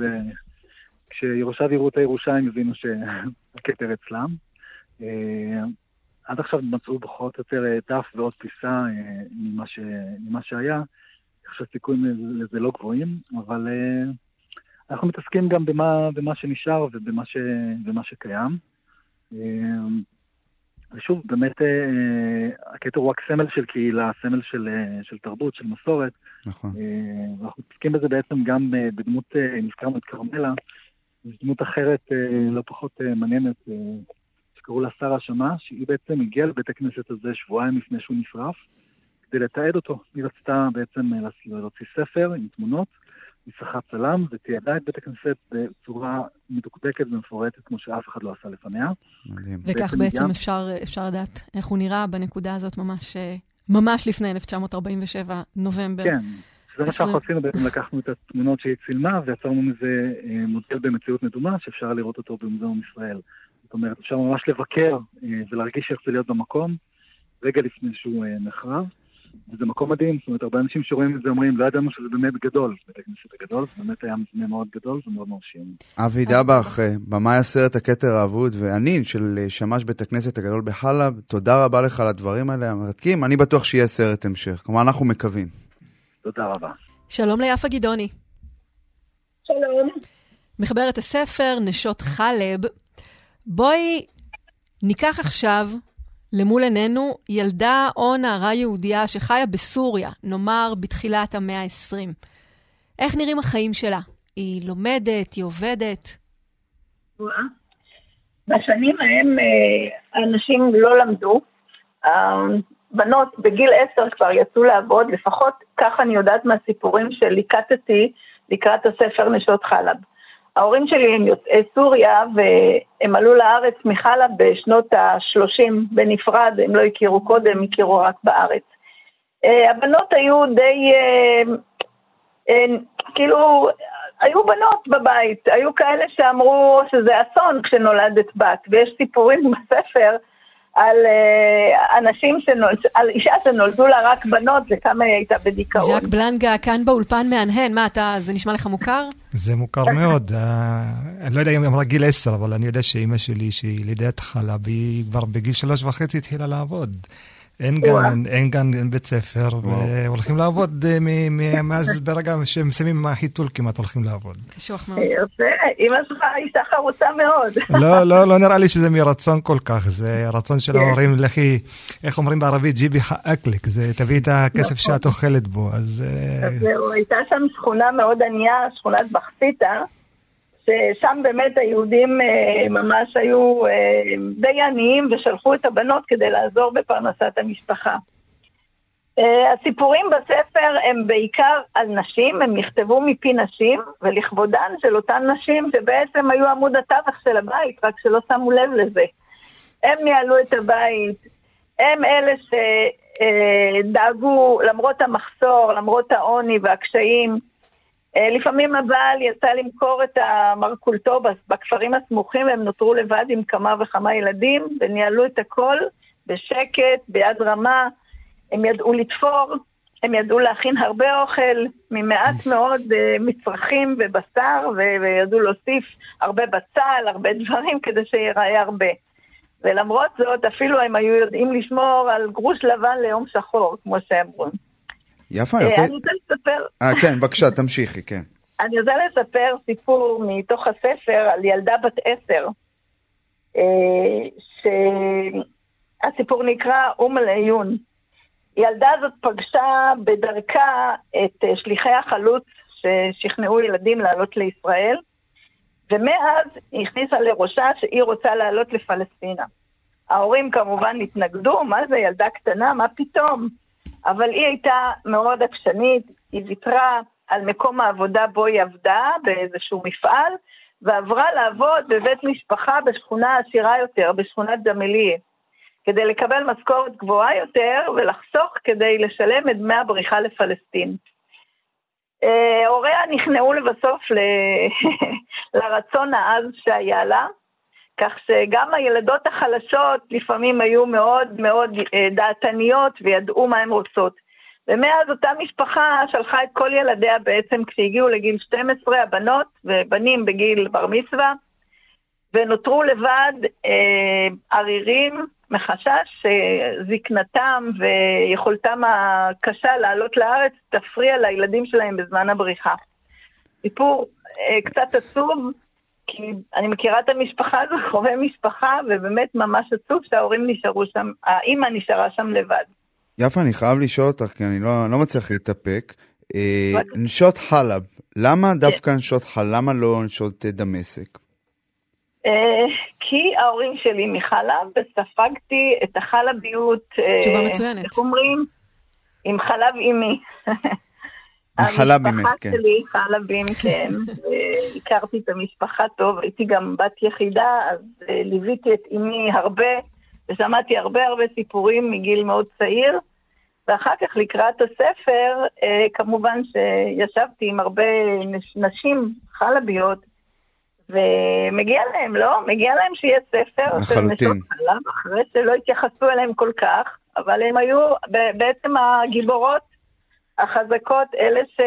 וכשיורשיו יראו את הירושה הם יבינו שהכתר [laughs] אצלם. עד עכשיו מצאו פחות או יותר אה, דף ועוד פיסה אה, ממה, ש... ממה שהיה, כך שהסיכויים לזה לא גבוהים, אבל אה, אנחנו מתעסקים גם במה, במה שנשאר ובמה ש... במה שקיים. ושוב, באמת, הכתר הוא רק סמל של קהילה, סמל של, של תרבות, של מסורת. נכון. ואנחנו מתעסקים בזה בעצם גם בדמות, נזכרנו את כרמלה, זו דמות אחרת, לא פחות מעניינת, שקראו לה שרה שמש, היא בעצם הגיעה לבית הכנסת הזה שבועיים לפני שהוא נשרף, כדי לתעד אותו. היא רצתה בעצם להוציא ספר עם תמונות, היא שכרה צלם ותיעדה את בית הכנסת בצורה מדוקדקת ומפורטת, כמו שאף אחד לא עשה לפניה. מדהים. וכך בעצם גם... אפשר, אפשר לדעת איך הוא נראה בנקודה הזאת ממש, ממש לפני 1947, נובמבר. כן. זה מה שאנחנו עשינו, בעצם לקחנו את התמונות שהיא צילמה ויצרנו מזה אה, מודל במציאות מדומה שאפשר לראות אותו במוזיאון ישראל. זאת אומרת, אפשר ממש לבקר אה, ולהרגיש איך זה להיות במקום, רגע לפני שהוא אה, נחרב. וזה מקום מדהים, זאת אומרת, הרבה אנשים שרואים את זה אומרים, לא ידענו שזה באמת גדול, בית הכנסת הגדול, זה באמת היה מבנה מאוד גדול ומאוד מרשים. אבי דבח, במאי הסרט הכתר האבוד והנין של שמש בית הכנסת הגדול בחלב, תודה רבה לך על הדברים האלה המרתקים, אני בטוח שיהיה סרט המשך, כלומר אנחנו מקווים. תודה רבה. שלום ליפה גדעוני. שלום. מחברת הספר נשות חלב. בואי ניקח עכשיו למול עינינו ילדה או נערה יהודייה שחיה בסוריה, נאמר בתחילת המאה ה-20. איך נראים החיים שלה? היא לומדת, היא עובדת? בשנים ההם אה, אנשים לא למדו. בנות בגיל עשר כבר יצאו לעבוד, לפחות כך אני יודעת מהסיפורים שליקטתי לקראת הספר נשות חלב. ההורים שלי הם יוצאי סוריה והם עלו לארץ מחלב בשנות ה-30 בנפרד, הם לא הכירו קודם, הכירו רק בארץ. אה, הבנות היו די, אה, אה, כאילו, היו בנות בבית, היו כאלה שאמרו שזה אסון כשנולדת בת, ויש סיפורים [laughs] בספר על uh, אנשים שנולד, על אישה שנולדו לה רק בנות וכמה היא הייתה בדיכאון. ז'אק בלנגה כאן באולפן מהנהן, מה אתה, זה נשמע לך מוכר? זה מוכר מאוד. uh, אני לא יודע אם היא אמרה גיל עשר, אבל אני יודע שאימא שלי, שהיא לידת חלב, היא כבר בגיל שלוש וחצי התחילה לעבוד. אין גן, אין גן, אין בית ספר, והולכים לעבוד אה, מאז [laughs] ברגע שהם מסיימים עם החיתול כמעט הולכים לעבוד. קשוח מאוד. יפה, אמא שלך אישה חרוצה מאוד. [laughs] לא, לא, לא נראה לי שזה מרצון כל כך, זה רצון של ההורים, לכי, איך אומרים בערבית, ג'יבי חאקליק, זה תביא את הכסף נכון. שאת אוכלת בו, אז... אה, זהו, הייתה שם שכונה מאוד ענייה, שכונת בחסיתה. ששם באמת היהודים אה, ממש היו אה, די עניים ושלחו את הבנות כדי לעזור בפרנסת המשפחה. אה, הסיפורים בספר הם בעיקר על נשים, הם נכתבו מפי נשים, ולכבודן של אותן נשים שבעצם היו עמוד התווך של הבית, רק שלא שמו לב לזה. הם ניהלו את הבית, הם אלה שדאגו, למרות המחסור, למרות העוני והקשיים, לפעמים הבעל יצא למכור את המרכולתו בכפרים הסמוכים, והם נותרו לבד עם כמה וכמה ילדים, וניהלו את הכל בשקט, ביד רמה. הם ידעו לתפור, הם ידעו להכין הרבה אוכל, ממעט [laughs] מאוד uh, מצרכים ובשר, וידעו להוסיף הרבה בצל, הרבה [laughs] דברים, כדי שיראה הרבה. ולמרות זאת, אפילו הם היו יודעים לשמור על גרוש לבן ליום שחור, כמו שאמרו. יפה, אני רוצה... אה, אני רוצה לספר... אה, כן, בבקשה, תמשיכי, כן. [laughs] אני רוצה לספר סיפור מתוך הספר על ילדה בת עשר, אה, שהסיפור נקרא אום אל-עיון. ילדה הזאת פגשה בדרכה את אה, שליחי החלוץ ששכנעו ילדים לעלות לישראל, ומאז היא הכניסה לראשה שהיא רוצה לעלות לפלסטינה. ההורים כמובן התנגדו, מה זה ילדה קטנה, מה פתאום? אבל היא הייתה מאוד עקשנית, היא ויתרה על מקום העבודה בו היא עבדה באיזשהו מפעל, ועברה לעבוד בבית משפחה בשכונה עשירה יותר, בשכונת ג'מיליה, כדי לקבל משכורת גבוהה יותר ולחסוך כדי לשלם את דמי הבריחה לפלסטין. אה, הוריה נכנעו לבסוף [laughs] לרצון העז שהיה לה, כך שגם הילדות החלשות לפעמים היו מאוד מאוד אה, דעתניות וידעו מה הן רוצות. ומאז אותה משפחה שלחה את כל ילדיה בעצם כשהגיעו לגיל 12, הבנות ובנים בגיל בר מצווה, ונותרו לבד אה, ערירים מחשש שזקנתם ויכולתם הקשה לעלות לארץ תפריע לילדים שלהם בזמן הבריחה. סיפור אה, קצת עצוב, כי אני מכירה את המשפחה הזו, [laughs] קרובי משפחה, ובאמת ממש עצוב שההורים נשארו שם, האימא נשארה שם לבד. יפה, אני חייב לשאול אותך, כי אני לא, לא מצליח להתאפק. אה, נשות חלב, למה דווקא נשות חלב? למה לא נשות דמשק? אה, כי ההורים שלי מחלב, וספגתי את החלביות. תשובה אה, מצוינת. איך אומרים? עם חלב אימי. [laughs] חלב ממך, כן. המשפחה שלי חלבים, כן. הכרתי את המשפחה טוב, הייתי גם בת יחידה, אז אה, ליוויתי את אימי הרבה, ושמעתי הרבה הרבה סיפורים מגיל מאוד צעיר. ואחר כך לקראת הספר, אה, כמובן שישבתי עם הרבה נשים חלביות, ומגיע להם, לא? מגיע להם שיהיה ספר. לחלוטין. אחרי שלא התייחסו אליהם כל כך, אבל הם היו בעצם הגיבורות החזקות, אלה ש...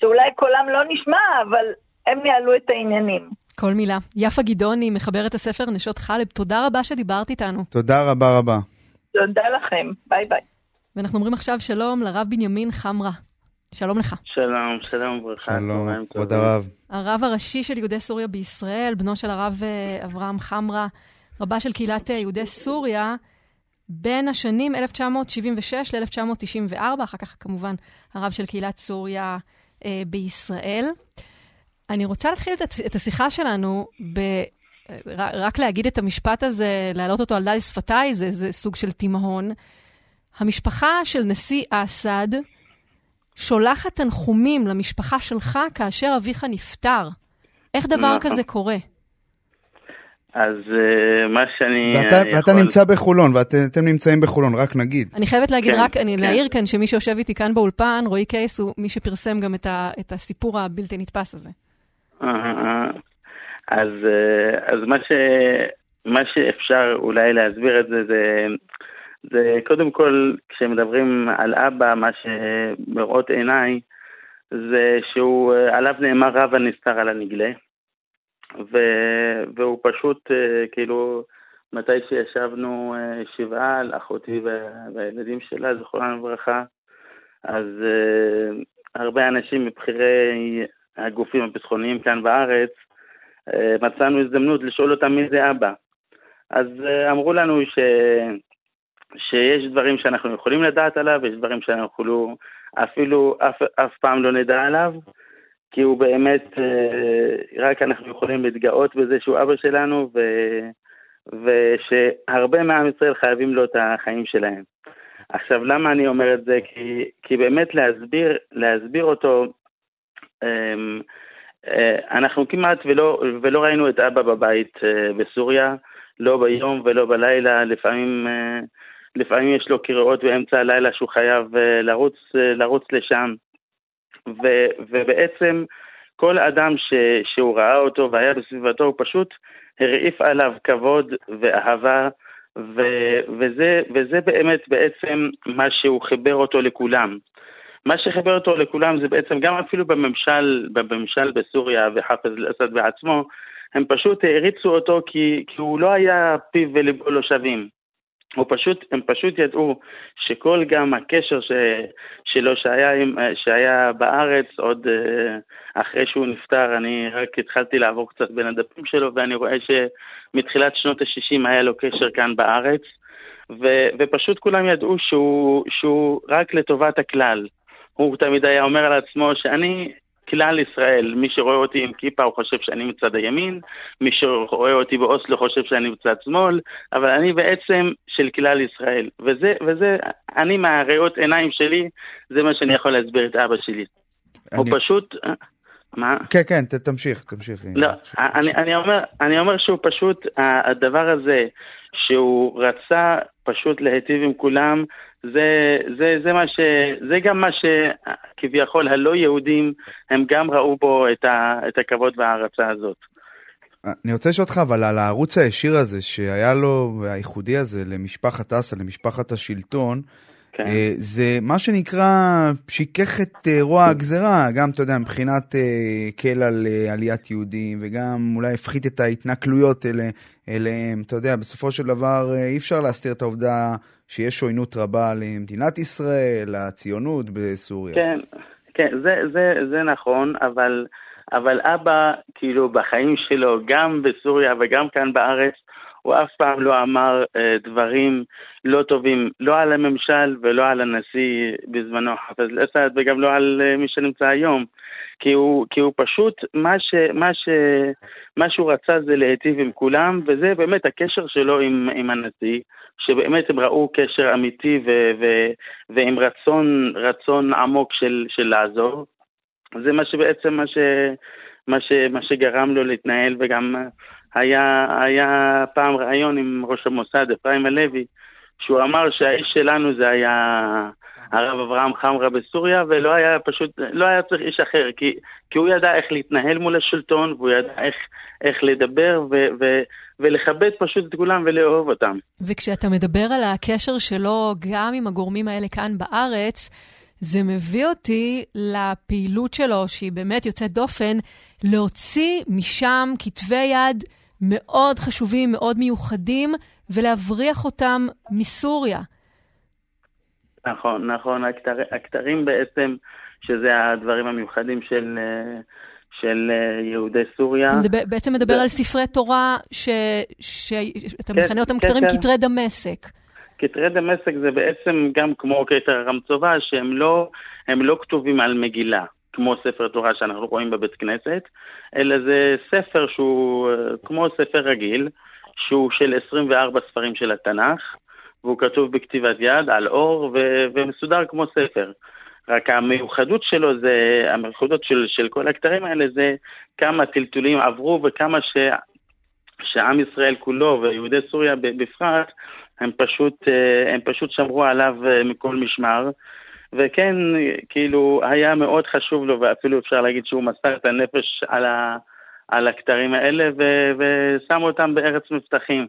שאולי קולם לא נשמע, אבל הם ניהלו את העניינים. כל מילה. יפה גדעוני, מחברת הספר נשות חלב, תודה רבה שדיברת איתנו. תודה רבה רבה. תודה לכם, ביי ביי. ואנחנו אומרים עכשיו שלום לרב בנימין חמרה. שלום לך. שלום, שלום וברכה. שלום, כבוד הרב. הרב הראשי של יהודי סוריה בישראל, בנו של הרב אה, אברהם חמרה, רבה של קהילת אה, יהודי סוריה, בין השנים 1976 ל-1994, אחר כך כמובן הרב של קהילת סוריה אה, בישראל. אני רוצה להתחיל את, את השיחה שלנו ב... רק להגיד את המשפט הזה, להעלות אותו על דל שפתיי, זה, זה סוג של תימהון. המשפחה של נשיא אסד שולחת תנחומים למשפחה שלך כאשר אביך נפטר. איך דבר נכון. כזה קורה? אז uh, מה שאני ואתה, יכול... ואתה נמצא בחולון, ואתם נמצאים בחולון, רק נגיד. אני חייבת להגיד, כן, רק, אני כן. להעיר כאן שמי שיושב איתי כאן באולפן, רועי קייס, הוא מי שפרסם גם את, ה, את הסיפור הבלתי נתפס הזה. אז, אז מה, ש, מה שאפשר אולי להסביר את זה, זה זה קודם כל, כשמדברים על אבא, מה שמראות עיניי, זה שהוא, עליו נאמר רב הנסתר על הנגלה, ו, והוא פשוט, אה, כאילו, מתי שישבנו אה, שבעה על אחותי והילדים שלה, זכרונה לברכה, אז uh, הרבה אנשים מבכירי הגופים הביטחוניים כאן בארץ, מצאנו הזדמנות לשאול אותם מי זה אבא. אז אמרו לנו ש... שיש דברים שאנחנו יכולים לדעת עליו, יש דברים שאנחנו אפילו אף, אף פעם לא נדע עליו, כי הוא באמת, אה, רק אנחנו יכולים להתגאות בזה שהוא אבא שלנו, ו, ושהרבה מעם ישראל חייבים לו את החיים שלהם. עכשיו, למה אני אומר את זה? כי, כי באמת להסביר, להסביר אותו, אמ, אה, אנחנו כמעט ולא, ולא ראינו את אבא בבית אה, בסוריה, לא ביום ולא בלילה, לפעמים לפעמים יש לו קריאות באמצע הלילה שהוא חייב לרוץ, לרוץ לשם. ו, ובעצם כל אדם ש, שהוא ראה אותו והיה בסביבתו, הוא פשוט הרעיף עליו כבוד ואהבה, ו, וזה, וזה באמת בעצם מה שהוא חיבר אותו לכולם. מה שחיבר אותו לכולם זה בעצם גם אפילו בממשל, בממשל בסוריה וחאפז אל-אסד בעצמו, הם פשוט העריצו אותו כי, כי הוא לא היה פיו וליבו לא שווים. הוא פשוט, הם פשוט ידעו שכל גם הקשר ש, שלו שהיה, עם, שהיה בארץ עוד אה, אחרי שהוא נפטר, אני רק התחלתי לעבור קצת בין הדפים שלו ואני רואה שמתחילת שנות ה-60 היה לו קשר כאן בארץ ו, ופשוט כולם ידעו שהוא, שהוא רק לטובת הכלל. הוא תמיד היה אומר על עצמו שאני כלל ישראל, מי שרואה אותי עם כיפה הוא חושב שאני מצד הימין, מי שרואה אותי באוסלו חושב שאני מצד שמאל, אבל אני בעצם של כלל ישראל. וזה, וזה, אני מהריאות עיניים שלי, זה מה שאני יכול להסביר את אבא שלי. אני... הוא פשוט... מה? כן, כן, תמשיך, תמשיך. לא, אני, אני, אומר, אני אומר שהוא פשוט, הדבר הזה, שהוא רצה פשוט להיטיב עם כולם, זה, זה, זה, מה ש, זה גם מה שכביכול הלא יהודים, הם גם ראו בו את, ה, את הכבוד וההערצה הזאת. אני רוצה לשאול אותך אבל על הערוץ הישיר הזה שהיה לו, הייחודי הזה, למשפחת אסא, למשפחת השלטון, כן. אה, זה מה שנקרא שיקח את אה, רוע הגזרה, גם, אתה יודע, מבחינת אה, קל על עליית יהודים, וגם אולי הפחית את ההתנכלויות אלה, אליהם. אתה יודע, בסופו של דבר אי אפשר להסתיר את העובדה שיש עוינות רבה למדינת ישראל, לציונות בסוריה. כן, כן, זה, זה, זה נכון, אבל, אבל אבא, כאילו, בחיים שלו, גם בסוריה וגם כאן בארץ, הוא אף פעם לא אמר אה, דברים לא טובים, לא על הממשל ולא על הנשיא בזמנו חפז אל-אסד וגם לא על אה, מי שנמצא היום. כי הוא, כי הוא פשוט, מה, ש, מה, ש, מה שהוא רצה זה להיטיב עם כולם, וזה באמת הקשר שלו עם, עם הנשיא, שבאמת הם ראו קשר אמיתי ו, ו, ועם רצון, רצון עמוק של, של לעזור. זה מה שבעצם מה, ש, מה, ש, מה שגרם לו להתנהל, וגם היה, היה פעם ראיון עם ראש המוסד, אפרים הלוי, שהוא אמר שהאיש שלנו זה היה הרב אברהם חמרה בסוריה, ולא היה פשוט, לא היה צריך איש אחר, כי, כי הוא ידע איך להתנהל מול השלטון, והוא ידע איך, איך לדבר ו, ו, ולכבד פשוט את כולם ולאהוב אותם. וכשאתה מדבר על הקשר שלו גם עם הגורמים האלה כאן בארץ, זה מביא אותי לפעילות שלו, שהיא באמת יוצאת דופן, להוציא משם כתבי יד מאוד חשובים, מאוד מיוחדים, ולהבריח אותם מסוריה. נכון, נכון. הכתר, הכתרים בעצם, שזה הדברים המיוחדים של, של יהודי סוריה. אתה מדבר, בעצם מדבר זה... על ספרי תורה ש, שאתה כן, מכנה אותם כן, כתרים כן. כתרי דמשק. כתרי דמשק זה בעצם גם כמו כתר הרמצובה, שהם לא, לא כתובים על מגילה. כמו ספר תורה שאנחנו רואים בבית כנסת, אלא זה ספר שהוא כמו ספר רגיל, שהוא של 24 ספרים של התנ"ך, והוא כתוב בכתיבת יד על אור ו- ומסודר כמו ספר. רק המיוחדות שלו זה, המיוחדות של, של כל הכתרים האלה זה כמה טלטולים עברו וכמה ש, שעם ישראל כולו ויהודי סוריה בפרט, הם פשוט, הם פשוט שמרו עליו מכל משמר. וכן, כאילו, היה מאוד חשוב לו, ואפילו אפשר להגיד שהוא מסר את הנפש על, ה, על הכתרים האלה ו- ושם אותם בארץ מבטחים.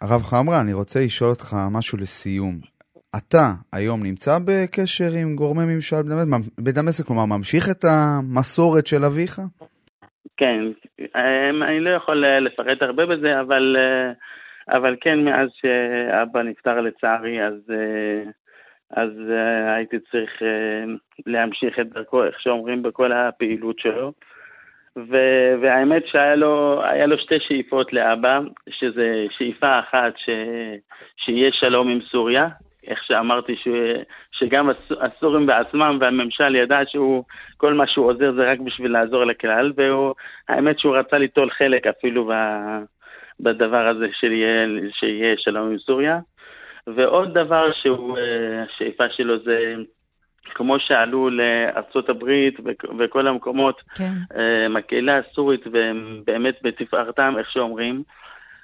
הרב חמרה, אני רוצה לשאול אותך משהו לסיום. אתה היום נמצא בקשר עם גורמי ממשל בדמשק, כלומר ממשיך את המסורת של אביך? כן, אמ, אני לא יכול אה, לפרט הרבה בזה, אבל, אה, אבל כן, מאז שאבא נפטר לצערי, אז, אז הייתי צריך להמשיך את דרכו, איך שאומרים, בכל הפעילות שלו. ו- והאמת שהיה לו, לו שתי שאיפות לאבא, שזה שאיפה אחת ש- שיהיה שלום עם סוריה, איך שאמרתי ש- שגם הסורים בעצמם והממשל ידע שהוא, כל מה שהוא עוזר זה רק בשביל לעזור לכלל, והאמת שהוא רצה ליטול חלק אפילו ב- בדבר הזה שיהיה, שיהיה שלום עם סוריה. ועוד דבר שהוא, השאיפה שלו זה כמו שעלו לארצות הברית וכל המקומות, כן. אה, הקהילה הסורית, והם באמת בתפארתם, איך שאומרים.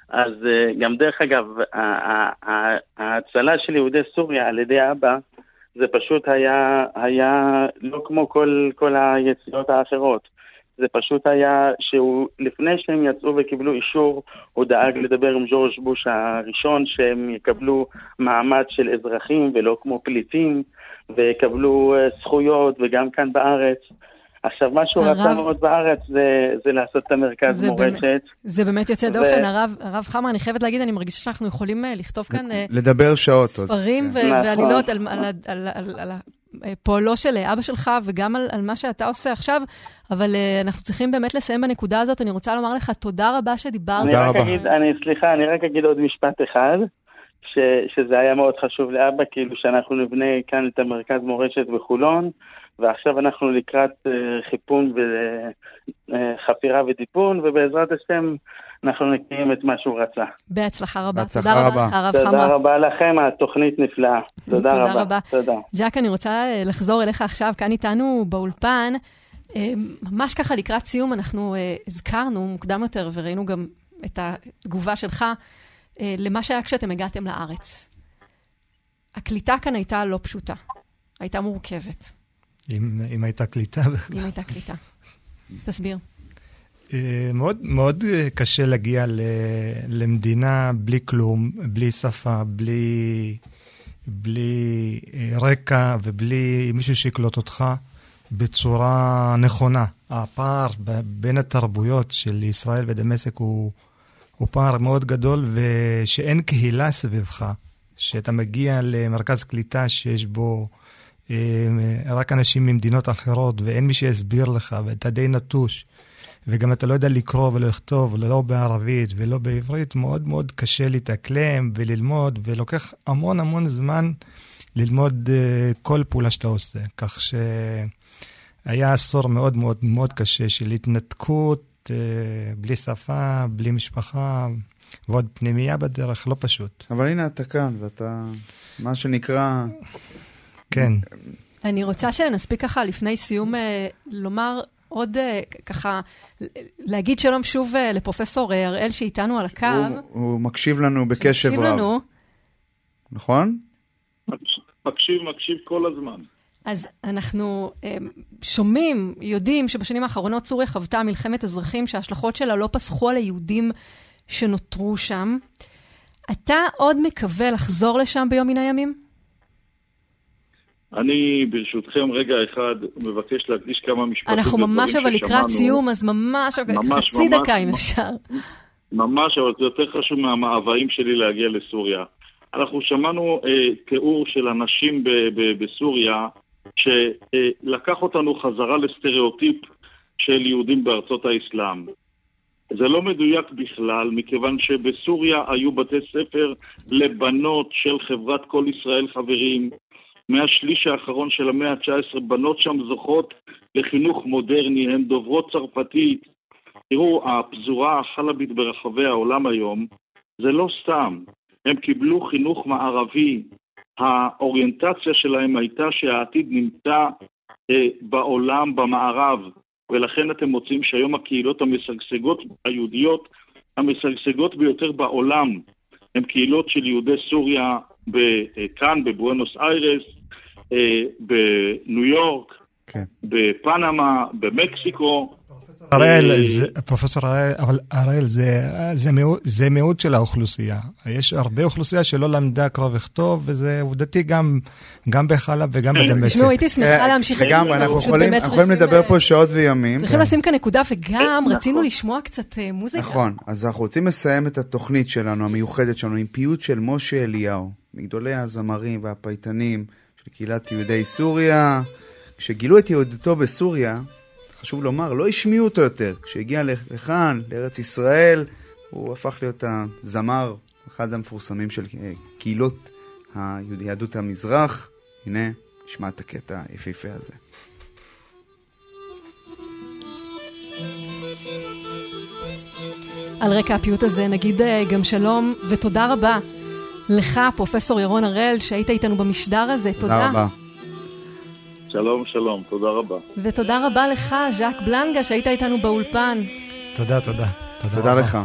אז אה, גם דרך אגב, ההצלה של יהודי סוריה על ידי אבא, זה פשוט היה, היה לא כמו כל, כל היציאות האחרות. זה פשוט היה שהוא, לפני שהם יצאו וקיבלו אישור, הוא דאג לדבר עם ג'ורג' בוש הראשון, שהם יקבלו מעמד של אזרחים ולא כמו פליטים. ויקבלו אה, זכויות, וגם כאן בארץ. עכשיו, מה שהוא הרב... רצה מאוד בארץ זה, זה לעשות את המרכז זה מורשת. באמת, זה באמת יוצא ו... דופן. הרב, הרב חמר, אני חייבת להגיד, אני מרגישה שאנחנו יכולים אה, לכתוב כאן... אה, לדבר שעות עוד. ספרים ו- נכון. ועלילות על, על, על, על, על, על פועלו של אבא שלך וגם על, על מה שאתה עושה עכשיו, אבל uh, אנחנו צריכים באמת לסיים בנקודה הזאת. אני רוצה לומר לך תודה רבה שדיברת. תודה רבה. אגיד, אני, סליחה, אני רק אגיד עוד משפט אחד. ש, שזה היה מאוד חשוב לאבא, כאילו שאנחנו נבנה כאן את המרכז מורשת בחולון, ועכשיו אנחנו לקראת uh, חיפון וחפירה אה, uh, וטיפון, ובעזרת השם אנחנו נקיים את מה שהוא רצה. בהצלחה רבה. בהצלחה תודה רבה. רבה, הרב תודה חמרה. רבה לכם, התוכנית נפלאה. תודה, תודה רבה. רבה. תודה. ז'אק, אני רוצה אה, לחזור אליך עכשיו, כאן איתנו באולפן. ממש ככה לקראת סיום, אנחנו הזכרנו מוקדם יותר, וראינו גם את התגובה שלך אה, למה שהיה כשאתם הגעתם לארץ. הקליטה כאן הייתה לא פשוטה, הייתה מורכבת. אם, אם הייתה קליטה. אם הייתה קליטה. [laughs] תסביר. אה, מאוד, מאוד קשה להגיע ל, למדינה בלי כלום, בלי שפה, בלי, בלי אה, רקע ובלי מישהו שיקלוט אותך בצורה נכונה. הפער בין התרבויות של ישראל ודמשק הוא, הוא פער מאוד גדול, ושאין קהילה סביבך, שאתה מגיע למרכז קליטה שיש בו אה, רק אנשים ממדינות אחרות, ואין מי שיסביר לך, ואתה די נטוש. וגם אתה לא יודע לקרוא ולכתוב, לא בערבית ולא בעברית, מאוד מאוד קשה להתאקלם וללמוד, ולוקח המון המון זמן ללמוד uh, כל פעולה שאתה עושה. כך שהיה עשור מאוד מאוד מאוד קשה של התנתקות, uh, בלי שפה, בלי משפחה, ועוד פנימייה בדרך, לא פשוט. אבל הנה אתה כאן, ואתה, מה שנקרא... כן. אני רוצה שנספיק ככה לפני סיום אה, לומר עוד אה, ככה, להגיד שלום שוב אה, לפרופסור הראל שאיתנו על הקו. הוא, הוא מקשיב לנו בקשב רב. לנו. נכון? מקשיב, מקשיב כל הזמן. אז אנחנו שומעים, יודעים שבשנים האחרונות סוריה חוותה מלחמת אזרחים שההשלכות שלה לא פסחו על היהודים שנותרו שם. אתה עוד מקווה לחזור לשם ביום מן הימים? אני ברשותכם רגע אחד מבקש להקדיש כמה משפטים אנחנו ממש אבל לקראת סיום, אז ממש, ממש חצי ממש, דקה אם אפשר. ממש, אבל זה יותר חשוב מהמאוויים שלי להגיע לסוריה. אנחנו שמענו אה, תיאור של אנשים ב- ב- בסוריה שלקח אותנו חזרה לסטריאוטיפ של יהודים בארצות האסלאם. זה לא מדויק בכלל, מכיוון שבסוריה היו בתי ספר לבנות של חברת כל ישראל חברים, מהשליש האחרון של המאה ה-19, בנות שם זוכות לחינוך מודרני, הן דוברות צרפתית. תראו, הפזורה החלבית ברחבי העולם היום, זה לא סתם. הם קיבלו חינוך מערבי. האוריינטציה שלהם הייתה שהעתיד נמצא אה, בעולם, במערב, ולכן אתם מוצאים שהיום הקהילות המשגשגות, היהודיות, המשגשגות ביותר בעולם, הן קהילות של יהודי סוריה כאן, בבואנוס איירס, אה, בניו יורק, כן. בפנמה, במקסיקו. הראל, אה, פרופסור הראל, אבל הראל, זה, זה, מיעוט, זה מיעוט של האוכלוסייה. יש הרבה אוכלוסייה שלא למדה קרוא וכתוב, וזה עובדתי גם, גם בחלב וגם כן. בדמשק. תשמעו, הייתי שמחה אה, להמשיך. לגמרי, אנחנו יכולים לדבר פה שעות וימים. צריכים לשים כאן נקודה, וגם רצינו לשמוע קצת מוזיקה. נכון, אז אנחנו רוצים לסיים את התוכנית שלנו, המיוחדת שלנו, עם פיוט של משה אליהו, מגדולי הזמרים והפייטנים. לקהילת יהודי סוריה. כשגילו את יהודתו בסוריה, חשוב לומר, לא השמיעו אותו יותר. כשהגיע לכאן, לארץ ישראל, הוא הפך להיות הזמר, אחד המפורסמים של אה, קהילות יהדות המזרח. הנה, נשמע את הקטע היפהפה הזה. על רקע הפיוט הזה נגיד אה, גם שלום ותודה רבה לך, פרופסור ירון הראל, שהיית איתנו במשדר הזה. תודה. תודה רבה. שלום, שלום, תודה רבה. ותודה רבה לך, ז'אק בלנגה, שהיית איתנו באולפן. תודה, תודה. תודה, תודה לך.